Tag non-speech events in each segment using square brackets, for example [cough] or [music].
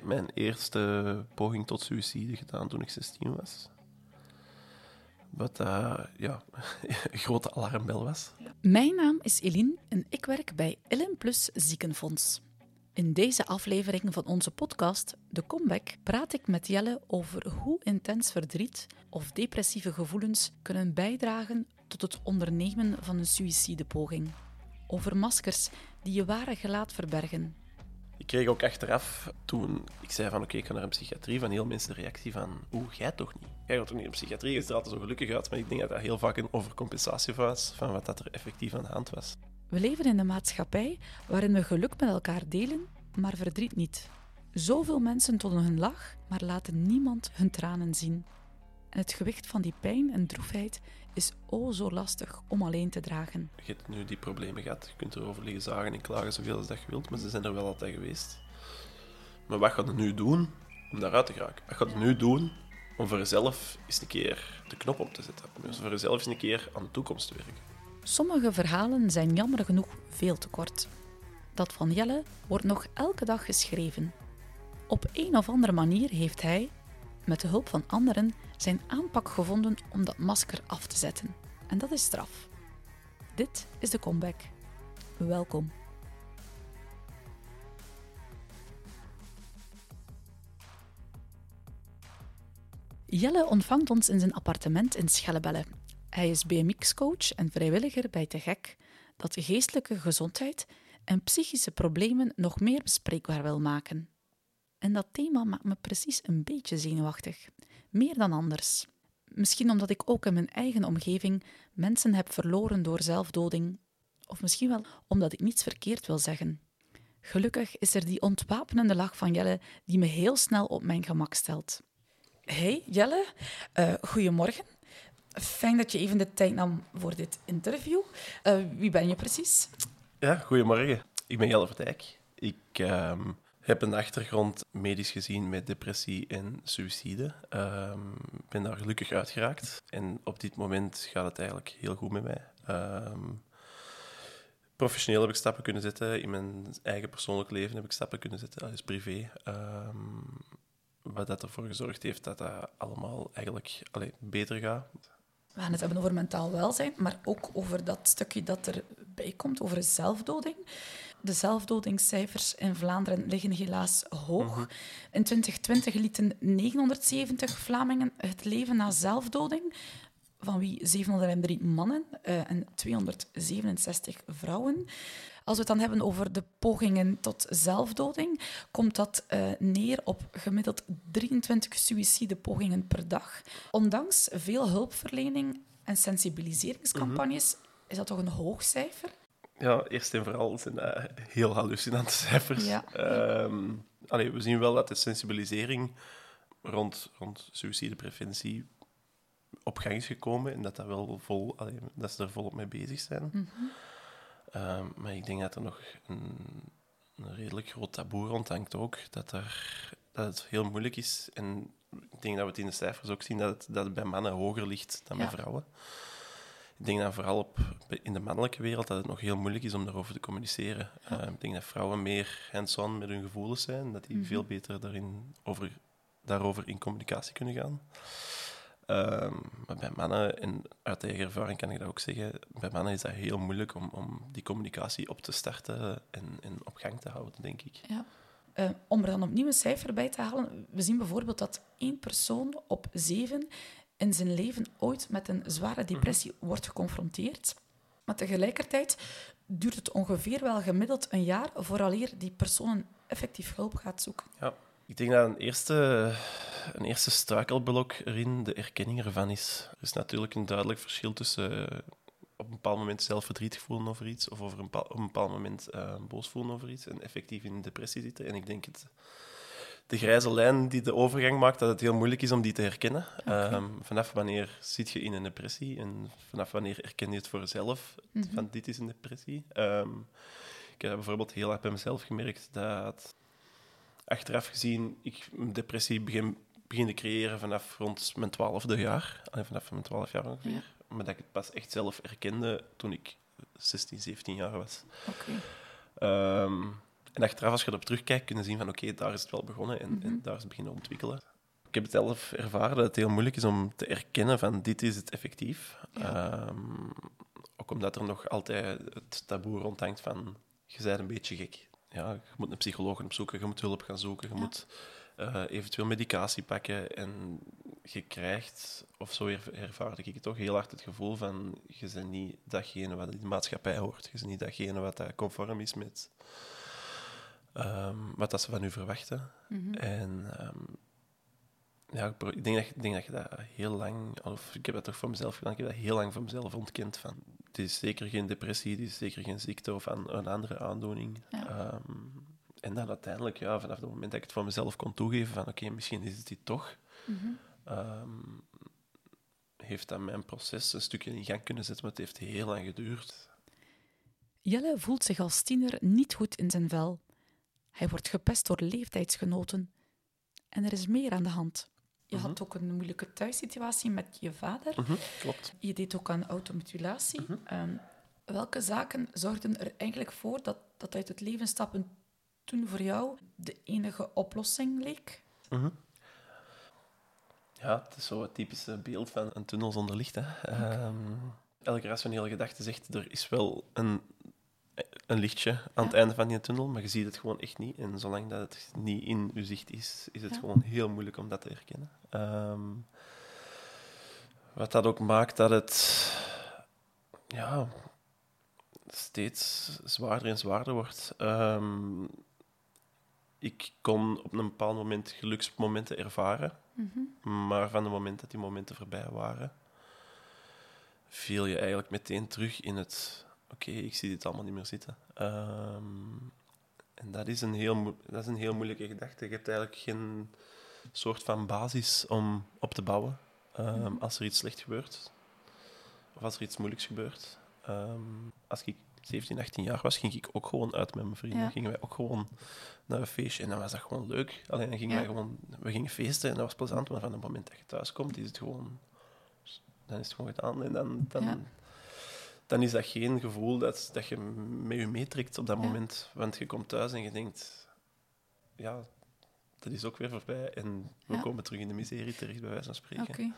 heb mijn eerste poging tot suïcide gedaan toen ik 16 was. Wat uh, ja, [laughs] een grote alarmbel was. Mijn naam is Eline en ik werk bij Ellen Plus Ziekenfonds. In deze aflevering van onze podcast, De Comeback, praat ik met Jelle over hoe intens verdriet of depressieve gevoelens kunnen bijdragen tot het ondernemen van een suïcidepoging. Over maskers die je ware gelaat verbergen. Ik kreeg ook achteraf, toen ik zei van oké, ik ga naar een psychiatrie, van heel mensen de reactie van oeh, jij toch niet? Jij gaat toch niet in psychiatrie? Je ziet er altijd zo gelukkig uit, maar ik denk dat dat heel vaak een overcompensatie was van wat dat er effectief aan de hand was. We leven in een maatschappij waarin we geluk met elkaar delen, maar verdriet niet. Zoveel mensen tonen hun lach, maar laten niemand hun tranen zien. En het gewicht van die pijn en droefheid is o zo lastig om alleen te dragen. Je hebt nu die problemen gehad. Je kunt erover liggen zagen en klagen zoveel als dat je wilt, maar ze zijn er wel altijd geweest. Maar wat gaat je nu doen om daaruit te geraken? Wat gaat je nu doen om voor jezelf eens een keer de knop op te zetten? Om voor jezelf eens een keer aan de toekomst te werken? Sommige verhalen zijn jammer genoeg veel te kort. Dat van Jelle wordt nog elke dag geschreven. Op een of andere manier heeft hij, met de hulp van anderen, zijn aanpak gevonden om dat masker af te zetten. En dat is straf. Dit is de comeback. Welkom. Jelle ontvangt ons in zijn appartement in Schellebelle. Hij is BMX-coach en vrijwilliger bij Te Gek, dat geestelijke gezondheid en psychische problemen nog meer bespreekbaar wil maken. En dat thema maakt me precies een beetje zenuwachtig, meer dan anders. Misschien omdat ik ook in mijn eigen omgeving mensen heb verloren door zelfdoding, of misschien wel omdat ik niets verkeerd wil zeggen. Gelukkig is er die ontwapenende lach van Jelle die me heel snel op mijn gemak stelt. Hey Jelle, uh, goedemorgen. Fijn dat je even de tijd nam voor dit interview. Uh, wie ben je precies? Ja, goedemorgen. Ik ben Jelle Vertijk. Ik uh, heb een achtergrond medisch gezien met depressie en suïcide. Ik ehm, ben daar gelukkig uitgeraakt. En op dit moment gaat het eigenlijk heel goed met mij. Um, professioneel heb ik stappen kunnen zetten. In mijn eigen persoonlijk leven heb ik stappen kunnen zetten. Is privé. Um, wat dat ervoor gezorgd heeft dat dat allemaal eigenlijk allee, beter gaat. We gaan het hebben over mentaal welzijn, maar ook over dat stukje dat erbij komt, over zelfdoding. De zelfdodingscijfers in Vlaanderen liggen helaas hoog. Mhm. In 2020 lieten 970 Vlamingen het leven na zelfdoding, van wie 703 mannen uh, en 267 vrouwen. Als we het dan hebben over de pogingen tot zelfdoding, komt dat uh, neer op gemiddeld 23 suïcidepogingen per dag. Ondanks veel hulpverlening en sensibiliseringscampagnes mhm. is dat toch een hoog cijfer? Ja, eerst en vooral zijn dat heel hallucinante [laughs] cijfers. Ja. Um, we zien wel dat de sensibilisering rond, rond suïcidepreventie op gang is gekomen en dat, dat, wel vol, allee, dat ze er volop mee bezig zijn. Mm Ehm, maar ik denk dat er nog een, een, redelijk groot taboe rond hangt ook. Dat, er, dat het heel moeilijk is. En ik denk dat we het in de cijfers ook zien dat het, dat het bij mannen hoger ligt dan bij vrouwen. Ik denk dat vooral op, in de mannelijke wereld dat het nog heel moeilijk is om daarover te communiceren. Ehm, ik denk dat vrouwen meer hands-on met hun gevoelens zijn, dat die mhm. veel beter daarin over, daarover in communicatie kunnen gaan. Um, maar bij mannen, en uit eigen ervaring kan ik dat ook zeggen, bij mannen is dat heel moeilijk om, om die communicatie op te starten en, en op gang te houden, denk ik. Ja. Uh, om er dan opnieuw een cijfer bij te halen, we zien bijvoorbeeld dat één persoon op zeven in zijn leven ooit met een zware depressie mhm. wordt geconfronteerd. Maar tegelijkertijd duurt het ongeveer wel gemiddeld een jaar vooraleer die persoon effectief hulp gaat zoeken. Ja. Ik denk dat een eerste, een eerste struikelblok erin de erkenning ervan is. Er is natuurlijk een duidelijk verschil tussen uh, op een bepaald moment zelf verdrietig voelen over iets of over een op een bepaald moment uh, boos voelen over iets en effectief in depressie zitten. En ik denk het, de grijze lijn die de overgang maakt, dat het heel moeilijk is om die te herkennen. Ehm, vanaf wanneer zit je in een depressie en vanaf wanneer herken je het voor jezelf mm van dit is een depressie. Um, ik heb bijvoorbeeld heel erg bij mezelf gemerkt dat achteraf gezien ik depressie begin, begin te creëren vanaf rond mijn twaalfde jaar. Alleen vanaf mijn twaalf jaar ongeveer. Maar dat ik het pas echt zelf erkende toen ik 16, 17 jaar was. Okay. Um, En achteraf, als je erop terugkijkt, kunnen zien van oké, daar is het wel begonnen en, en, daar is het beginnen ontwikkelen. Ik heb het zelf ervaren dat het heel moeilijk is om te erkennen van dit is het effectief. Ehm, ook omdat er nog altijd het taboe rondhangt van je bent een beetje gek. Ja, je moet een psycholoog opzoeken, je moet hulp gaan zoeken, je moet uh, eventueel medicatie pakken. En je krijgt, of zo ervaarde ik het toch, heel hard het gevoel van je bent niet datgene wat in de maatschappij hoort. Je bent niet datgene wat dat conform is met um, wat dat ze van u verwachten. Mhm. En um, ja, ik denk, dat, ik denk dat je dat heel lang, of ik heb dat toch voor mezelf gedaan, ik heb dat heel lang voor mezelf ontkend. Van, het is zeker geen depressie, het is zeker geen ziekte of een, een andere aandoening. Um, en dan uiteindelijk, ja, vanaf het moment dat ik het voor mezelf kon toegeven, van oké, misschien is het dit toch, mm heeft dat mijn proces een stukje in gang kunnen zetten, maar het heeft heel lang geduurd. Jelle voelt zich als tiener niet goed in zijn vel. Hij wordt gepest door leeftijdsgenoten. En er is meer aan de hand. Je had mhm. ook een moeilijke thuissituatie met je vader. Mhm, klopt. Je deed ook aan automutilatie. Mhm. Ehm, welke zaken zorgden er eigenlijk voor dat, dat uit het leven stappen toen voor jou de enige oplossing leek? Ja, het is zo het typische beeld van een tunnel zonder licht. Hè. Ehm, elke rationele gedachte zegt, er is wel een een lichtje aan het einde van die tunnel, maar je ziet het gewoon echt niet. En zolang dat het niet in je zicht is, is het gewoon heel moeilijk om dat te herkennen. Ehm, wat dat ook maakt dat het ja, steeds zwaarder en zwaarder wordt. Um, ik kon op een bepaald moment geluksmomenten ervaren, mhm. maar van het moment dat die momenten voorbij waren, viel je eigenlijk meteen terug in het oké, ik zie dit allemaal niet meer zitten. Ehm, en dat is, een heel, dat is een heel moeilijke gedachte. Je hebt eigenlijk geen soort van basis om op te bouwen ehm, mhm. als er iets slecht gebeurt. Of als er iets moeilijks gebeurt. Ehm, als ik 17, 18 jaar was, ging ik ook gewoon uit met mijn vrienden. Gingen wij ook gewoon naar een feestje. En dan was dat gewoon leuk. Alleen dan gingen wij gewoon, we gingen feesten en dat was plezant. Maar van het moment dat je thuis komt, is het gewoon, dan is het gewoon gedaan. En dan, dan, dan is dat geen gevoel dat, dat je met je meetrekt op dat moment. Want je komt thuis en je denkt, ja, dat is ook weer voorbij en we komen terug in de miserie terecht, bij wijze van spreken. Okay.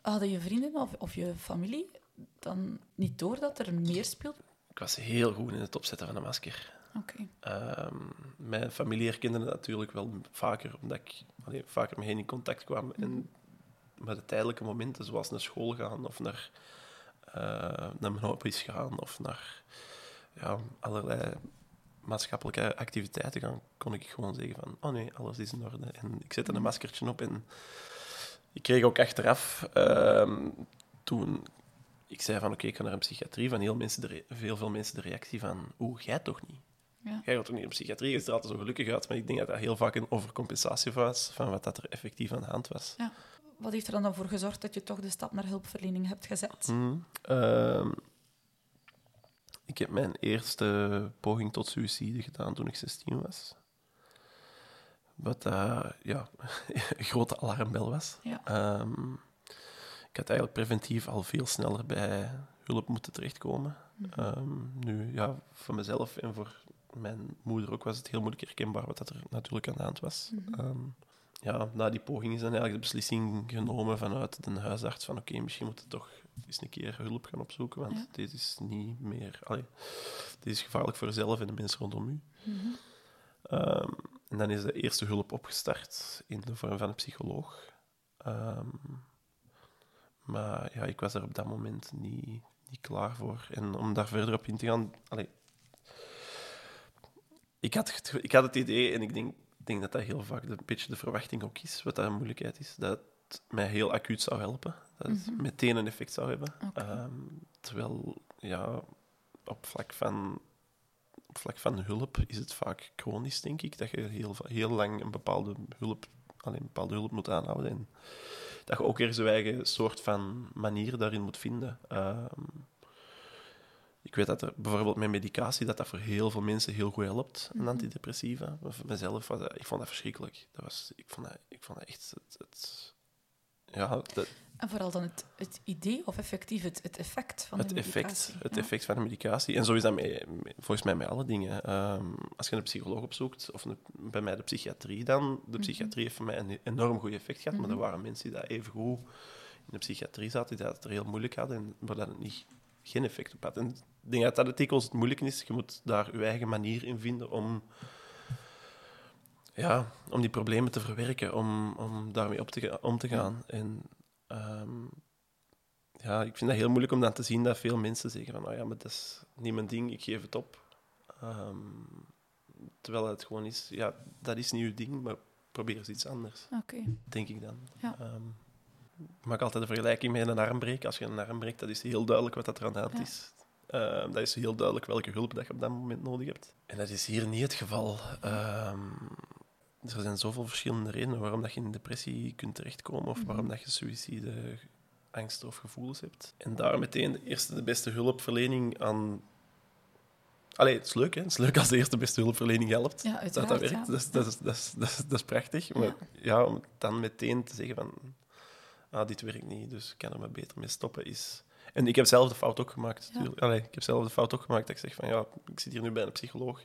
Hadden je vrienden of, of je familie dan niet door dat er meer speelt? Ik was heel goed in het opzetten van een masker. Okay. Ehm, mijn familie herkende het natuurlijk wel vaker, omdat ik allee, vaker met hen in contact kwam. En mhm. met de tijdelijke momenten, zoals naar school gaan of naar naar mijn hobby's gaan of naar ja, allerlei maatschappelijke activiteiten gaan, kon ik gewoon zeggen van, oh nee, alles is in orde. En ik zette een maskertje op en ik kreeg ook achteraf, uh, toen ik zei van, oké, ik ga naar een psychiatrie, van heel, mensen de veel, veel mensen de reactie van, oeh, jij toch niet? Ja. Jij gaat toch niet in psychiatrie? Je ziet er altijd zo gelukkig uit, maar ik denk dat dat heel vaak een overcompensatie was van wat dat er effectief aan de hand was. Ja. Wat heeft er dan voor gezorgd dat je toch de stap naar hulpverlening hebt gezet? Mm, ehm, ik heb mijn eerste poging tot suïcide gedaan toen ik 16 was. Wat uh, ja, [laughs] een grote alarmbel was. Ehm, ik had eigenlijk preventief al veel sneller bij hulp moeten terechtkomen. Mhm. Ehm, nu, ja, voor mezelf en voor mijn moeder ook was het heel moeilijk herkenbaar wat dat er natuurlijk aan de hand was. Mm ja, na die poging is dan eigenlijk de beslissing genomen vanuit de huisarts van oké, misschien moet je toch eens een keer hulp gaan opzoeken, want dit is niet meer... Allee, dit is gevaarlijk voor jezelf en de mensen rondom u. Mhm. Ehm, en dan is de eerste hulp opgestart in de vorm van een psycholoog. Ehm, maar ja, ik was er op dat moment niet, niet klaar voor. En om daar verder op in te gaan... Allee, ik, had het, ik had het idee, en ik denk denk dat dat heel vaak een beetje de verwachting ook is, wat dat een moeilijkheid is. Dat het mij heel acuut zou helpen. Dat het mhm. meteen een effect zou hebben. Ehm, terwijl, ja, op vlak van, op vlak van hulp is het vaak chronisch, denk ik. Dat je heel, heel lang een bepaalde hulp, alleen een bepaalde hulp moet aanhouden. En dat je ook weer zijn eigen soort van manier daarin moet vinden. Ehm, ik weet dat er bijvoorbeeld met medicatie, dat dat voor heel veel mensen heel goed helpt, een mhm. antidepressiva. Maar voor mezelf, was dat, ik vond dat verschrikkelijk. Dat was, ik, vond dat, ik vond dat echt... Het, het ja, dat... En vooral dan het, het idee of effectief het, het effect van het de effect, medicatie. Het Ja. effect van de medicatie. En zo is dat met- volgens mij met alle dingen. Ehm, als je een psycholoog opzoekt, of een- bij mij de psychiatrie dan, de psychiatrie heeft voor mij een enorm goed effect gehad, maar er waren mensen die dat even goed in de psychiatrie zaten, die dat het er heel moeilijk hadden, en waar dat het niet, geen effect op had. En ik denk dat dat het moeilijke is. Je moet daar je eigen manier in vinden om, ja, om die problemen te verwerken, om, om daarmee op te, om te gaan. En ehm, ja, ik vind dat heel moeilijk om dan te zien dat veel mensen zeggen van, oh ja, maar dat is niet mijn ding, ik geef het op. Ehm, terwijl het gewoon is, ja, dat is niet uw ding, maar probeer eens iets anders, Oké. denk ik dan. Ja. Ehm, ik maak altijd de vergelijking met een armbreek. Als je een arm breekt, dat is heel duidelijk wat dat er aan de hand is. Ehm, dat is heel duidelijk welke hulp dat je op dat moment nodig hebt. En dat is hier niet het geval. Ehm, er zijn zoveel verschillende redenen waarom dat je in depressie kunt terechtkomen of waarom dat je suïcide, angsten of gevoelens hebt. En daar meteen de eerste de beste hulpverlening aan... Allee, het is leuk, hè? Het is leuk als de eerste beste hulpverlening helpt. Ja, dat uiteraard, dat werkt, ja. dat, is, dat, is, dat, is, dat, is, dat is prachtig. Maar Ja. ja. om dan meteen te zeggen van... Ah, dit werkt niet, dus ik kan er maar beter mee stoppen, is... En ik heb zelf de fout ook gemaakt. Ja. Allee, ik heb zelf de fout ook gemaakt dat ik zeg van ja, ik zit hier nu bij een psycholoog.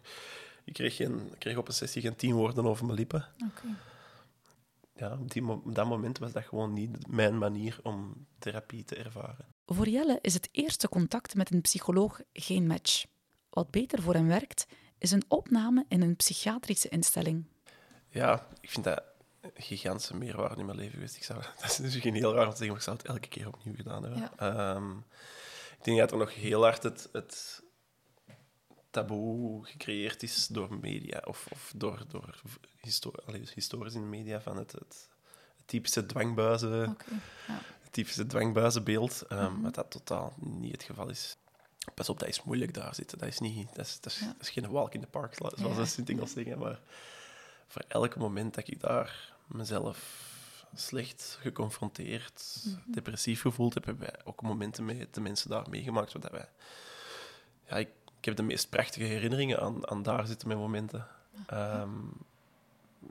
Ik kreeg, geen, ik kreeg op een sessie geen tien woorden over mijn lippen. Oké. Ja, op, die, op dat moment was dat gewoon niet mijn manier om therapie te ervaren. Voor Jelle is het eerste contact met een psycholoog geen match. Wat beter voor hem werkt, is een opname in een psychiatrische instelling. Ja, ik vind dat gigantische meerwaarde in mijn leven geweest. Ik zou, [laughs] dat is misschien heel raar om te zeggen, maar ik zou het elke keer opnieuw gedaan hebben. Ja. Ehm, ik denk dat er nog heel hard het, het taboe gecreëerd is door media of, of door, door allee, dus historisch in de media van het, het, het typische dwangbuizen. Ja. het typische dwangbuizenbeeld, ehm, wat dat totaal niet het geval is. Pas op, dat is moeilijk daar zitten. Dat is, niet, dat is, dat is, Ja. dat is geen walk in the park, zoals Ja. de Sint-Engels zeggen. Maar voor elk moment dat ik daar mezelf slecht geconfronteerd, depressief gevoeld heb, hebben wij ook momenten met de mensen daar meegemaakt. Zodat wij, ja, ik, ik heb de meest prachtige herinneringen aan, aan daar zitten met momenten. Ehm,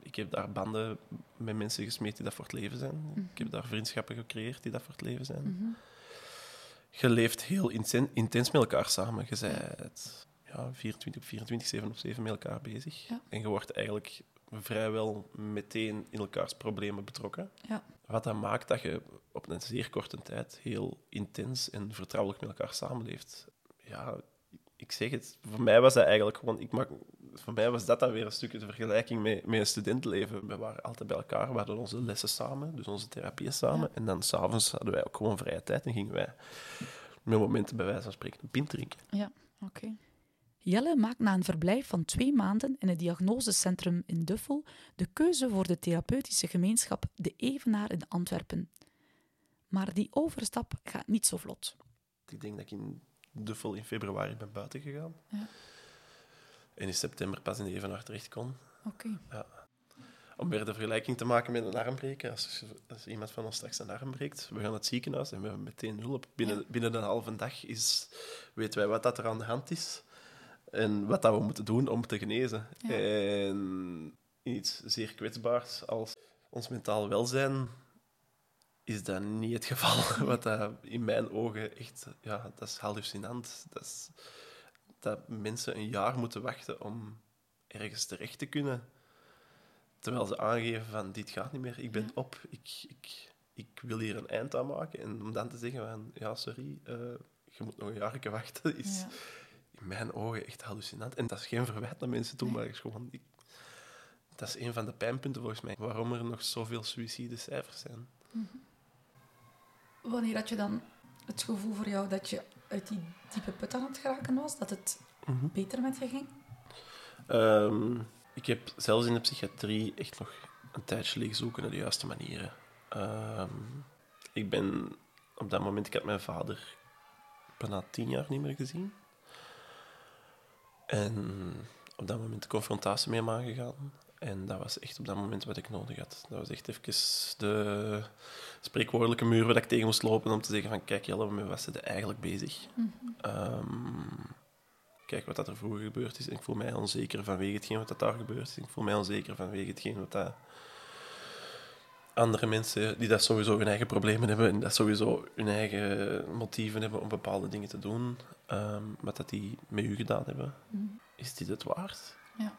ik heb daar banden met mensen gesmeed die dat voor het leven zijn. Ik heb daar vriendschappen gecreëerd die dat voor het leven zijn. Mhm. Je leeft heel inten- intens met elkaar samen. Je bent ja, 24 op 24, 7 op 7 met elkaar bezig. Ja. En je wordt eigenlijk vrijwel meteen in elkaars problemen betrokken. Ja. Wat dat maakt dat je op een zeer korte tijd heel intens en vertrouwelijk met elkaar samenleeft. Ja, ik zeg het. Voor mij was dat eigenlijk gewoon... Ik maak, voor mij was dat dan weer een stukje de vergelijking met, met een studentenleven. We waren altijd bij elkaar, we hadden onze lessen samen, dus onze therapieën samen. Ja. En dan s'avonds hadden wij ook gewoon vrije tijd en gingen wij met momenten bij wijze van spreken een pint drinken. Ja, oké. Jelle maakt na een verblijf van twee maanden in het diagnosecentrum in Duffel de keuze voor de therapeutische gemeenschap De Evenaar in Antwerpen. Maar die overstap gaat niet zo vlot. Ik denk dat ik in Duffel in februari ben buiten gegaan. Ja. En in september pas in de Evenaar terecht kon. Oké. Om weer de vergelijking te maken met een armbreker. Als, als iemand van ons straks een arm breekt, we gaan naar het ziekenhuis en we hebben meteen hulp. Binnen, Ja. binnen een halve dag is, weten wij wat dat er aan de hand is en wat dat we moeten doen om te genezen. Ja. En iets zeer kwetsbaars als ons mentaal welzijn is dat niet het geval. [laughs] Wat dat in mijn ogen echt, ja, dat is hallucinant. Dat, is, dat mensen een jaar moeten wachten om ergens terecht te kunnen. Terwijl ze aangeven van, dit gaat niet meer, ik ben op, ik, ik, ik wil hier een eind aan maken. En om dan te zeggen van, ja, sorry, eh, je moet nog een jaar wachten, is Ja. In mijn ogen echt hallucinant. En dat is geen verwijt naar mensen toe, maar is gewoon... Ik, dat is een van de pijnpunten volgens mij, waarom er nog zoveel suïcidecijfers zijn. Wanneer had je dan het gevoel voor jou dat je uit die diepe put aan het geraken was? Dat het beter met je ging? Ehm, ik heb zelfs in de psychiatrie echt nog een tijdje liggen zoeken naar de juiste manieren. Ehm, ik ben op dat moment, ik had mijn vader bijna tien jaar niet meer gezien. En op dat moment de confrontatie mee hem aangegaan. En dat was echt op dat moment wat ik nodig had. Dat was echt even de spreekwoordelijke muur waar ik tegen moest lopen om te zeggen van kijk Jelle, met wat zit je eigenlijk bezig? Ehm, kijk wat dat er vroeger gebeurd is. En ik voel mij onzeker vanwege hetgeen wat dat daar gebeurd is. Ik voel mij onzeker vanwege hetgeen wat dat andere mensen die dat sowieso hun eigen problemen hebben en dat sowieso hun eigen motieven hebben om bepaalde dingen te doen, um, wat dat die met u gedaan hebben, mhm. is dit het waard? Ja.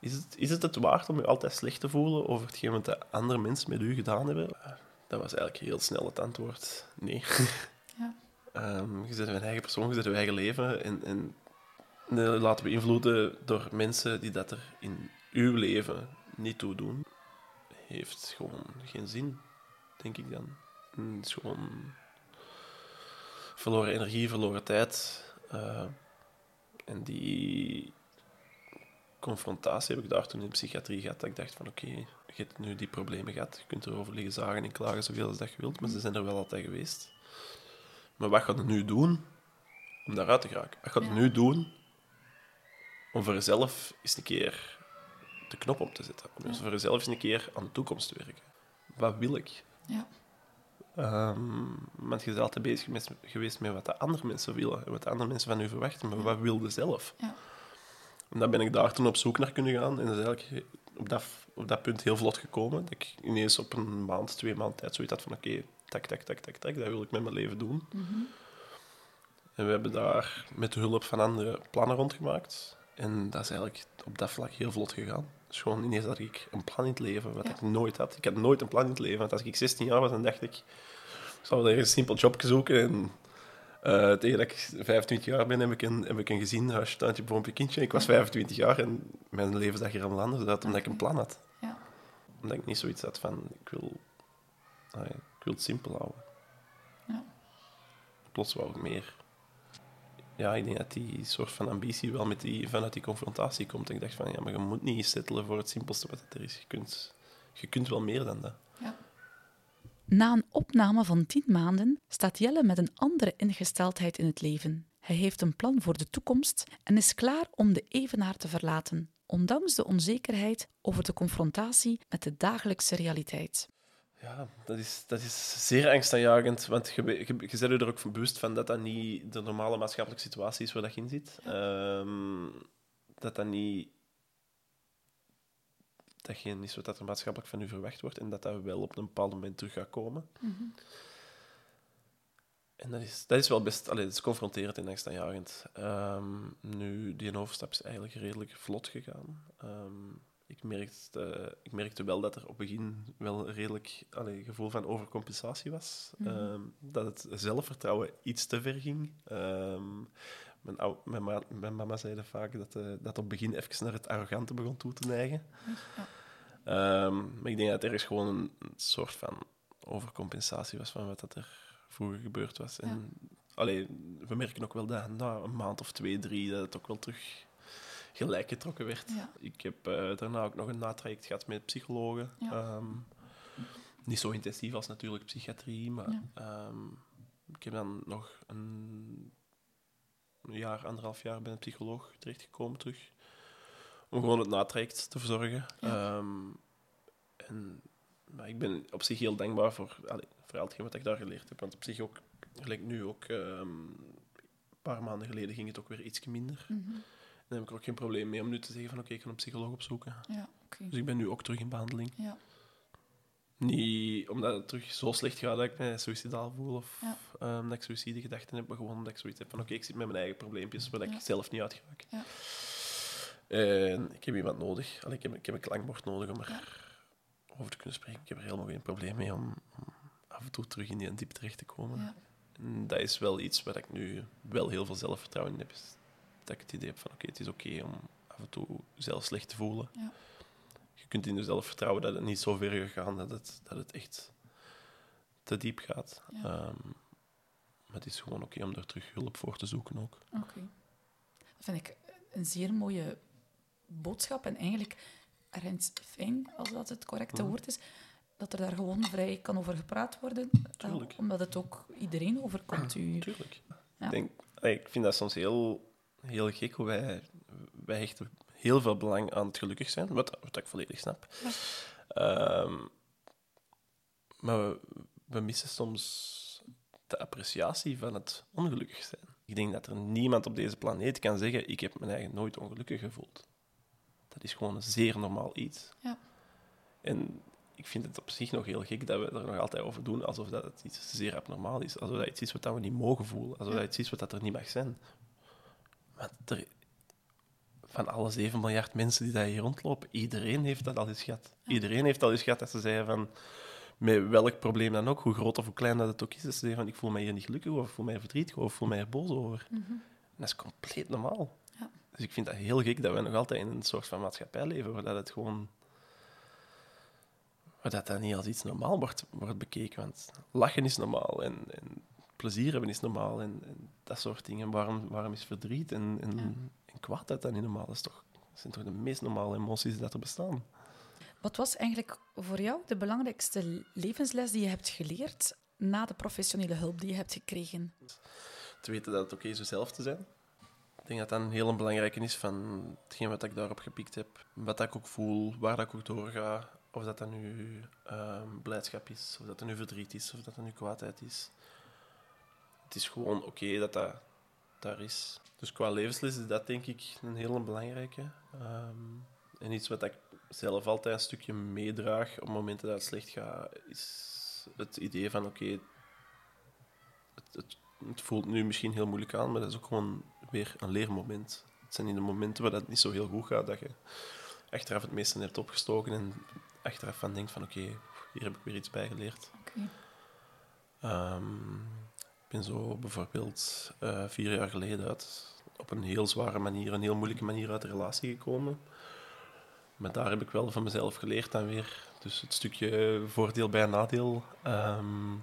Is het, is het het waard om je altijd slecht te voelen over hetgeen wat de andere mensen met u gedaan hebben? Dat was eigenlijk heel snel het antwoord. Nee. [laughs] Ja. um, je zet je eigen persoon, je zet je eigen leven en, en laten beïnvloeden door mensen die dat er in uw leven niet toe doen, heeft gewoon geen zin, denk ik dan. Het is gewoon verloren energie, verloren tijd. Uh, en die confrontatie heb ik daar toen in de psychiatrie gehad. Dat ik dacht van oké, je hebt nu die problemen gehad. Je kunt erover liggen zagen en klagen zoveel als dat je wilt, maar ze zijn er wel altijd geweest. Maar wat gaat je nu doen om daaruit te geraken? Wat gaat je nu doen om voor jezelf eens een keer de knop op te zetten? Om voor jezelf eens een keer aan de toekomst te werken? Wat wil ik? Ja. Um, want je bent altijd bezig met, geweest met wat de andere mensen willen en wat de andere mensen van u verwachten, maar wat wilde zelf? Ja. En dan ben ik daar toen op zoek naar kunnen gaan. En dat is eigenlijk op dat, op dat punt heel vlot gekomen. Dat ik ineens op een maand, twee maanden tijd zoiets had van oké, tak, tak, tak, tak, tak, dat wil ik met mijn leven doen. Mhm. En we hebben daar met de hulp van anderen plannen rondgemaakt. En dat is eigenlijk op dat vlak heel vlot gegaan. Dus gewoon ineens had ik een plan in het leven, wat ik nooit had. Ik had nooit een plan in het leven. Want als ik 16 jaar was, dan dacht ik, ik zou er een simpel job zoeken en uh, tegen dat ik 25 jaar ben, heb ik een, heb ik een gezin, huisje, tuintje, boompje, kindje. Ik was 25 jaar en mijn leven zag er allemaal anders uit, omdat ik een plan had. Ja. Omdat ik niet zoiets had van, ik wil, ah ik wil het simpel houden. Ja. Plots wou ik meer. Ja, ik denk dat die soort van ambitie wel met die, vanuit die confrontatie komt. En ik dacht van, ja, maar je moet niet settelen voor het simpelste wat er is. Je kunt, je kunt wel meer dan dat. Ja. Na een opname van tien maanden staat Jelle met een andere ingesteldheid in het leven. Hij heeft een plan voor de toekomst en is klaar om de evenaar te verlaten, ondanks de onzekerheid over de confrontatie met de dagelijkse realiteit. Ja, dat is, dat is zeer angstaanjagend, want je, je, je bent er ook van bewust van dat dat niet de normale maatschappelijke situatie is waar dat je in zit. Ehm, dat dat niet datgene is wat er maatschappelijk van u verwacht wordt en dat dat wel op een bepaald moment terug gaat komen. Mhm. En dat is, dat is wel best... Allee, dat is confronterend en angstaanjagend. Um, nu, die overstap is eigenlijk redelijk vlot gegaan. Ehm, ik, merkte, ik merkte wel dat er op het begin wel redelijk allee, gevoel van overcompensatie was. Mhm. Ehm, dat het zelfvertrouwen iets te ver ging. Mijn, oud, mijn, ma mijn, mama zei vaak dat, uh, dat op het begin even naar het arrogante begon toe te neigen. Ja. Um, maar ik denk dat er is gewoon een, soort van overcompensatie was van wat dat er vroeger gebeurd was. En allee, we merken ook wel dat na een maand of twee, drie, dat het ook wel terug gelijk getrokken werd. Ik heb uh, daarna ook nog een natraject gehad met psychologen. Um, niet zo intensief als natuurlijk psychiatrie, maar um, ik heb dan nog een jaar, anderhalf jaar bij een psycholoog terechtgekomen terug. Om gewoon het natraject te verzorgen. Ehm, en, maar ik ben op zich heel dankbaar voor, allee, voor hetgeen wat ik daar geleerd heb. Want op zich ook, gelijk nu ook, een paar maanden geleden ging het ook weer iets minder. Mm -hmm. Dan heb ik er ook geen probleem mee om nu te zeggen van oké, ik ga een psycholoog opzoeken. Ja, okay. Dus ik ben nu ook terug in behandeling. Ja. Niet omdat het terug zo slecht gaat dat ik me suicidaal voel of ja. um, dat ik suïcidegedachten heb, maar gewoon omdat ik zoiets heb van oké, ik zit met mijn eigen probleempjes waar ik zelf niet uit Ja. En ik heb iemand nodig. Allee, ik, heb, ik heb een klankbord nodig om erover te kunnen spreken. Ik heb er helemaal geen probleem mee om, om af en toe terug in die diep terecht te komen. En dat is wel iets waar ik nu wel heel veel zelfvertrouwen in heb. Dat ik het idee heb van oké, het is oké om af en toe zelf slecht te voelen. Ja kunt in jezelf vertrouwen dat het niet zo ver gegaan dat het, dat het echt te diep gaat. Ehm, maar het is gewoon oké om daar terug hulp voor te zoeken ook. Oké. Dat vind ik een zeer mooie boodschap en eigenlijk ergens fijn, als dat het correcte mhm. woord is, dat er daar gewoon vrij kan over gepraat worden. Tuurlijk. omdat het ook iedereen overkomt. [clears throat] U. Tuurlijk. Ja. Ik, denk, ik vind dat soms heel, heel gek hoe wij, wij hechten heel veel belang aan het gelukkig zijn, wat, wat ik volledig snap. Ehm, maar we, we, missen soms de appreciatie van het ongelukkig zijn. Ik denk dat er niemand op deze planeet kan zeggen: Ik heb mijn eigen nooit ongelukkig gevoeld. Dat is gewoon een zeer normaal iets. Ja. En ik vind het op zich nog heel gek dat we er nog altijd over doen alsof dat het iets zeer abnormaal is. Alsof dat iets is wat we niet mogen voelen. Alsof dat iets is wat dat er niet mag zijn. Er, van alle 7 miljard mensen die daar hier rondlopen, iedereen heeft dat al eens gehad. Iedereen heeft al eens gehad dat ze zeiden van, met welk probleem dan ook, hoe groot of hoe klein dat het ook is, dat ze zeggen van, ik voel mij hier niet gelukkig over, ik voel mij verdrietig over, ik voel mij er boos over. Mhm. Dat is compleet normaal. Ja. Dus ik vind dat heel gek dat we nog altijd in een soort van maatschappij leven waar dat het gewoon... Waar dat, dat niet als iets normaal wordt, wordt bekeken. Want lachen is normaal en, en plezier hebben is normaal en, en dat soort dingen. Waarom, waarom is verdriet en, en, Ja. en kwaadheid dan niet normaal? Dat, is toch, dat zijn toch de meest normale emoties dat er bestaan? Wat was eigenlijk voor jou de belangrijkste levensles die je hebt geleerd na de professionele hulp die je hebt gekregen? Te weten dat het oké is om zelf te zijn. Ik denk dat dat een heel belangrijke is van hetgeen wat ik daarop gepikt heb. Wat ik ook voel, waar dat ik ook doorga. Of dat dat nu ehm, blijdschap is, of dat dat nu verdriet is, of dat dat nu kwaadheid is. Het is gewoon oké dat dat daar is. Dus qua levensles is dat denk ik een hele belangrijke. Ehm, en iets wat ik zelf altijd een stukje meedraag op momenten dat het slecht gaat, is het idee van oké, het, het, het voelt nu misschien heel moeilijk aan, maar dat is ook gewoon weer een leermoment. Het zijn in de momenten waar dat niet zo heel goed gaat, dat je achteraf het meeste hebt opgestoken en achteraf van denkt van oké, hier heb ik weer iets bij geleerd. Ehm, ben zo bijvoorbeeld eh, vier jaar geleden uit, op een heel zware manier, een heel moeilijke manier uit de relatie gekomen. Maar daar heb ik wel van mezelf geleerd dan weer. Dus het stukje voordeel bij nadeel. ehm,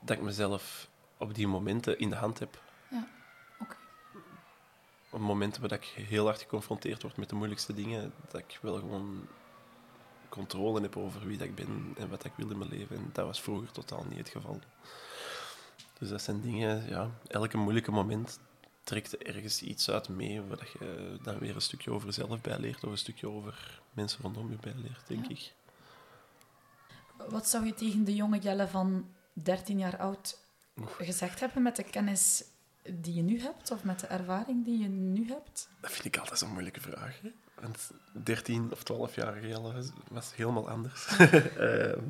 dat ik mezelf op die momenten in de hand heb. Ja, oké. Op momenten waar ik heel hard geconfronteerd word met de moeilijkste dingen, dat ik wel gewoon controle heb over wie dat ik ben en wat ik wil in mijn leven. En dat was vroeger totaal niet het geval. Dus dat zijn dingen, ja, elke moeilijke moment trekt er ergens iets uit mee, waar dat je dan weer een stukje over jezelf bijleert, of een stukje over mensen rondom je bijleert, denk Ja. ik. Wat zou je tegen de jonge Jelle van 13 jaar oud gezegd hebben met de kennis die je nu hebt, of met de ervaring die je nu hebt? Dat vind ik altijd zo'n moeilijke vraag. Hè? Want 13 of 12 jaar geleden was, helemaal anders. [laughs] Ehm,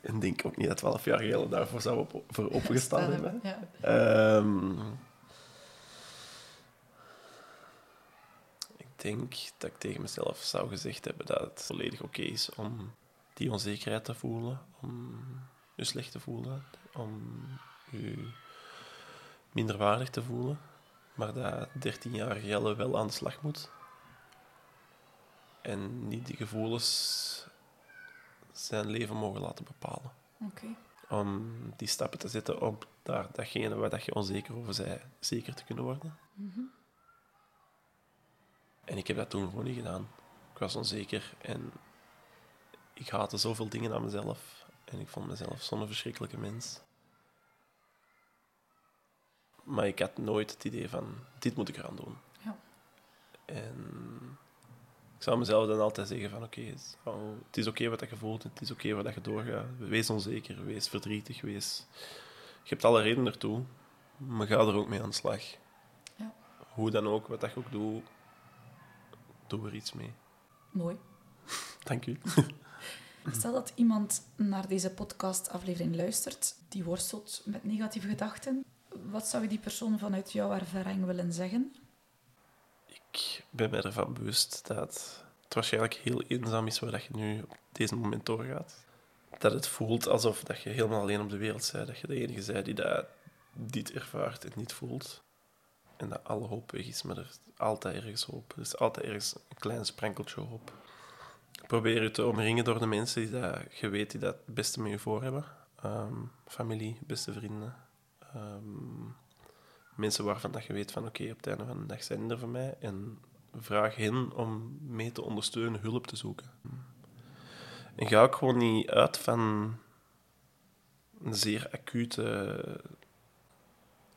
en denk ook niet dat 12 jaar geleden daarvoor zou op, voor [laughs] opgestaan hebben. Ja. Ehm, ik denk dat ik tegen mezelf zou gezegd hebben dat het volledig oké is om die onzekerheid te voelen, om je slecht te voelen, om je minderwaardig te voelen, maar dat 13-jarige Jelle wel aan de slag moet. En niet die gevoelens zijn leven mogen laten bepalen om die stappen te zetten om daar datgene waar dat je onzeker over bent, zeker te kunnen worden. Mhm. En ik heb dat toen gewoon niet gedaan. Ik was onzeker en ik haatte zoveel dingen aan mezelf. En ik vond mezelf zo'n verschrikkelijke mens. Maar ik had nooit het idee van, dit moet ik eraan doen. Ja. En ik zou mezelf dan altijd zeggen van, oké, het is- oh, het is oké wat je voelt, het is oké wat dat je doorgaat. Wees onzeker, wees verdrietig, wees... Je hebt alle redenen ertoe, maar ga er ook mee aan de slag. Ja. Hoe dan ook, wat dat je ook doet, doe er iets mee. Mooi. [laughs] Dank u. [laughs] Stel dat iemand naar deze podcastaflevering luistert die worstelt met negatieve gedachten. Wat zou je die persoon vanuit jouw ervaring willen zeggen? Ik ben mij ervan bewust dat het waarschijnlijk heel eenzaam is waar je nu op deze moment doorgaat. Dat het voelt alsof dat je helemaal alleen op de wereld bent. Dat je de enige bent die dat dit ervaart en niet voelt. En dat alle hoop weg is, maar er is altijd ergens hoop. Er is altijd ergens een klein sprankeltje hoop. Probeer je te omringen door de mensen die dat, je weet die dat het beste met je voor hebben. Ehm, familie, beste vrienden. Ehm, mensen waarvan dat je weet van oké, op het einde van de dag zijn er voor mij. En vraag hen om mee te ondersteunen, hulp te zoeken. En ga ook gewoon niet uit van een zeer acute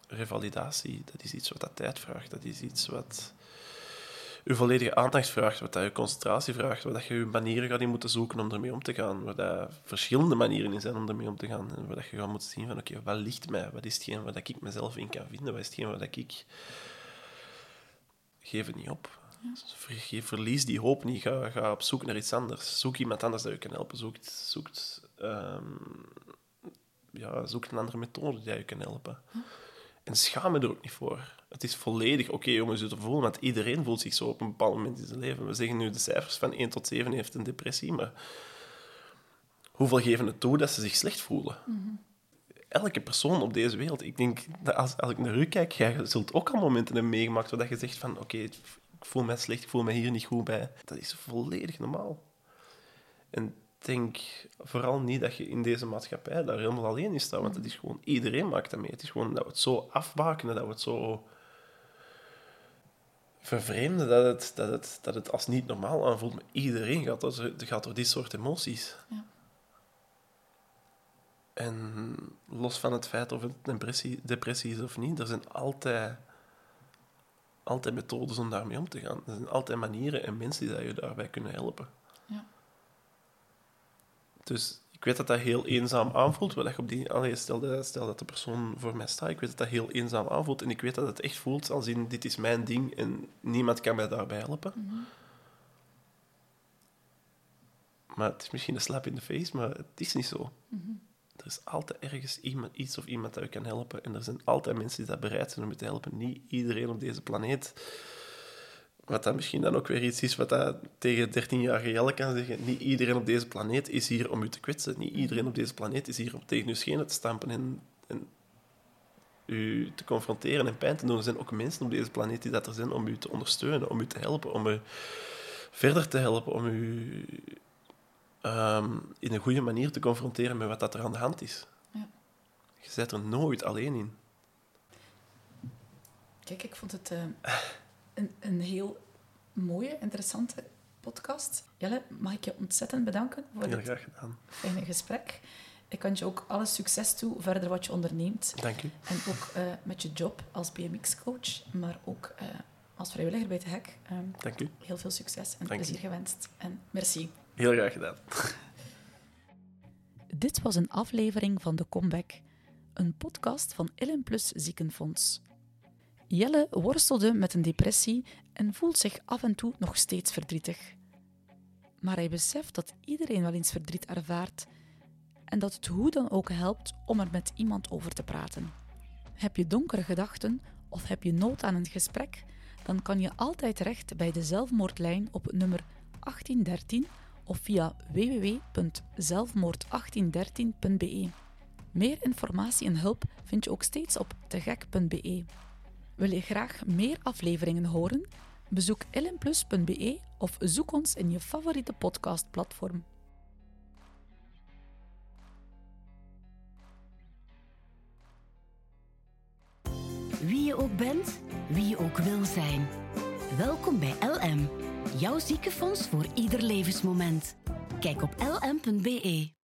revalidatie. Dat is iets wat dat tijd vraagt. Dat is iets wat je volledige aandacht vraagt, wat dat je concentratie vraagt, waar dat je je manieren gaat in moeten zoeken om ermee om te gaan, waar dat verschillende manieren in zijn om ermee om te gaan, en waar dat je gaat moeten zien van, oké, wat ligt mij? Wat is hetgeen waar dat ik mezelf in kan vinden? Wat is hetgeen waar dat ik... Geef het niet op. Ja. Verlies die hoop niet. Ga, ga op zoek naar iets anders. Zoek iemand anders dat je kan helpen. Zoek, zoekt, um, ja, zoek een andere methode die je kan helpen. En schaam me er ook niet voor. Het is volledig oké om je te voelen, want iedereen voelt zich zo op een bepaald moment in zijn leven. We zeggen nu de cijfers van 1 tot 7 heeft een depressie, maar hoeveel geven het toe dat ze zich slecht voelen? Elke persoon op deze wereld, ik denk, dat als, als ik naar u kijk, jij zult ook al momenten hebben meegemaakt waar je zegt van, oké, ik voel me slecht, ik voel me hier niet goed bij. Dat is volledig normaal. En denk vooral niet dat je in deze maatschappij daar helemaal alleen in staat, want het is gewoon, iedereen maakt dat mee. Het is gewoon dat we het zo afbakenen, dat we het zo vervreemden, dat het, dat het, dat het als niet normaal aanvoelt. Maar iedereen gaat door, gaat door dit soort emoties. Ja. En los van het feit of het depressie, depressie is of niet, er zijn altijd, altijd methodes om daarmee om te gaan. Er zijn altijd manieren en mensen die je daarbij kunnen helpen. Ja. Dus ik weet dat dat heel eenzaam aanvoelt. Wel, op die, allee, stel, dat, stel dat de persoon voor mij staat, ik weet dat dat heel eenzaam aanvoelt. En ik weet dat het echt voelt als in, dit is mijn ding en niemand kan mij daarbij helpen. Mhm. Maar het is misschien een slap in de face, maar het is niet zo. Mhm. Er is altijd ergens iemand, iets of iemand dat je kan helpen. En er zijn altijd mensen die dat bereid zijn om je te helpen. Niet iedereen op deze planeet wat dan misschien dan ook weer iets is wat dat tegen 13-jarige Jelle kan zeggen. Niet iedereen op deze planeet is hier om u te kwetsen. Niet iedereen op deze planeet is hier om tegen uw schenen te stampen en, en u te confronteren en pijn te doen. Er zijn ook mensen op deze planeet die dat er zijn om u te ondersteunen, om u te helpen, om u verder te helpen, om u ehm, in een goede manier te confronteren met wat dat er aan de hand is. Ja. Je zit er nooit alleen in. Kijk, ik vond het... Uh [laughs] een, een heel mooie, interessante podcast. Jelle, mag ik je ontzettend bedanken voor heel dit fijne gesprek. Ik wens je ook alle succes toe, verder wat je onderneemt. Dank u. En ook uh, met je job als BMX-coach, maar ook uh, als vrijwilliger bij het HEC. Um, Dank u. Heel veel succes en Dank plezier u. gewenst. En merci. Heel graag gedaan. [laughs] Dit was een aflevering van The Comeback, een podcast van Illen Plus Ziekenfonds. Jelle worstelde met een depressie en voelt zich af en toe nog steeds verdrietig. Maar hij beseft dat iedereen wel eens verdriet ervaart en dat het hoe dan ook helpt om er met iemand over te praten. Heb je donkere gedachten of heb je nood aan een gesprek, dan kan je altijd terecht bij de zelfmoordlijn op nummer 1813 of via www.zelfmoord1813.be. Meer informatie en hulp vind je ook steeds op tegek.be. Wil je graag meer afleveringen horen? Bezoek lnplus.be of zoek ons in je favoriete podcastplatform. Wie je ook bent, wie je ook wil zijn. Welkom bij LM, jouw ziekenfonds voor ieder levensmoment. Kijk op lm.be.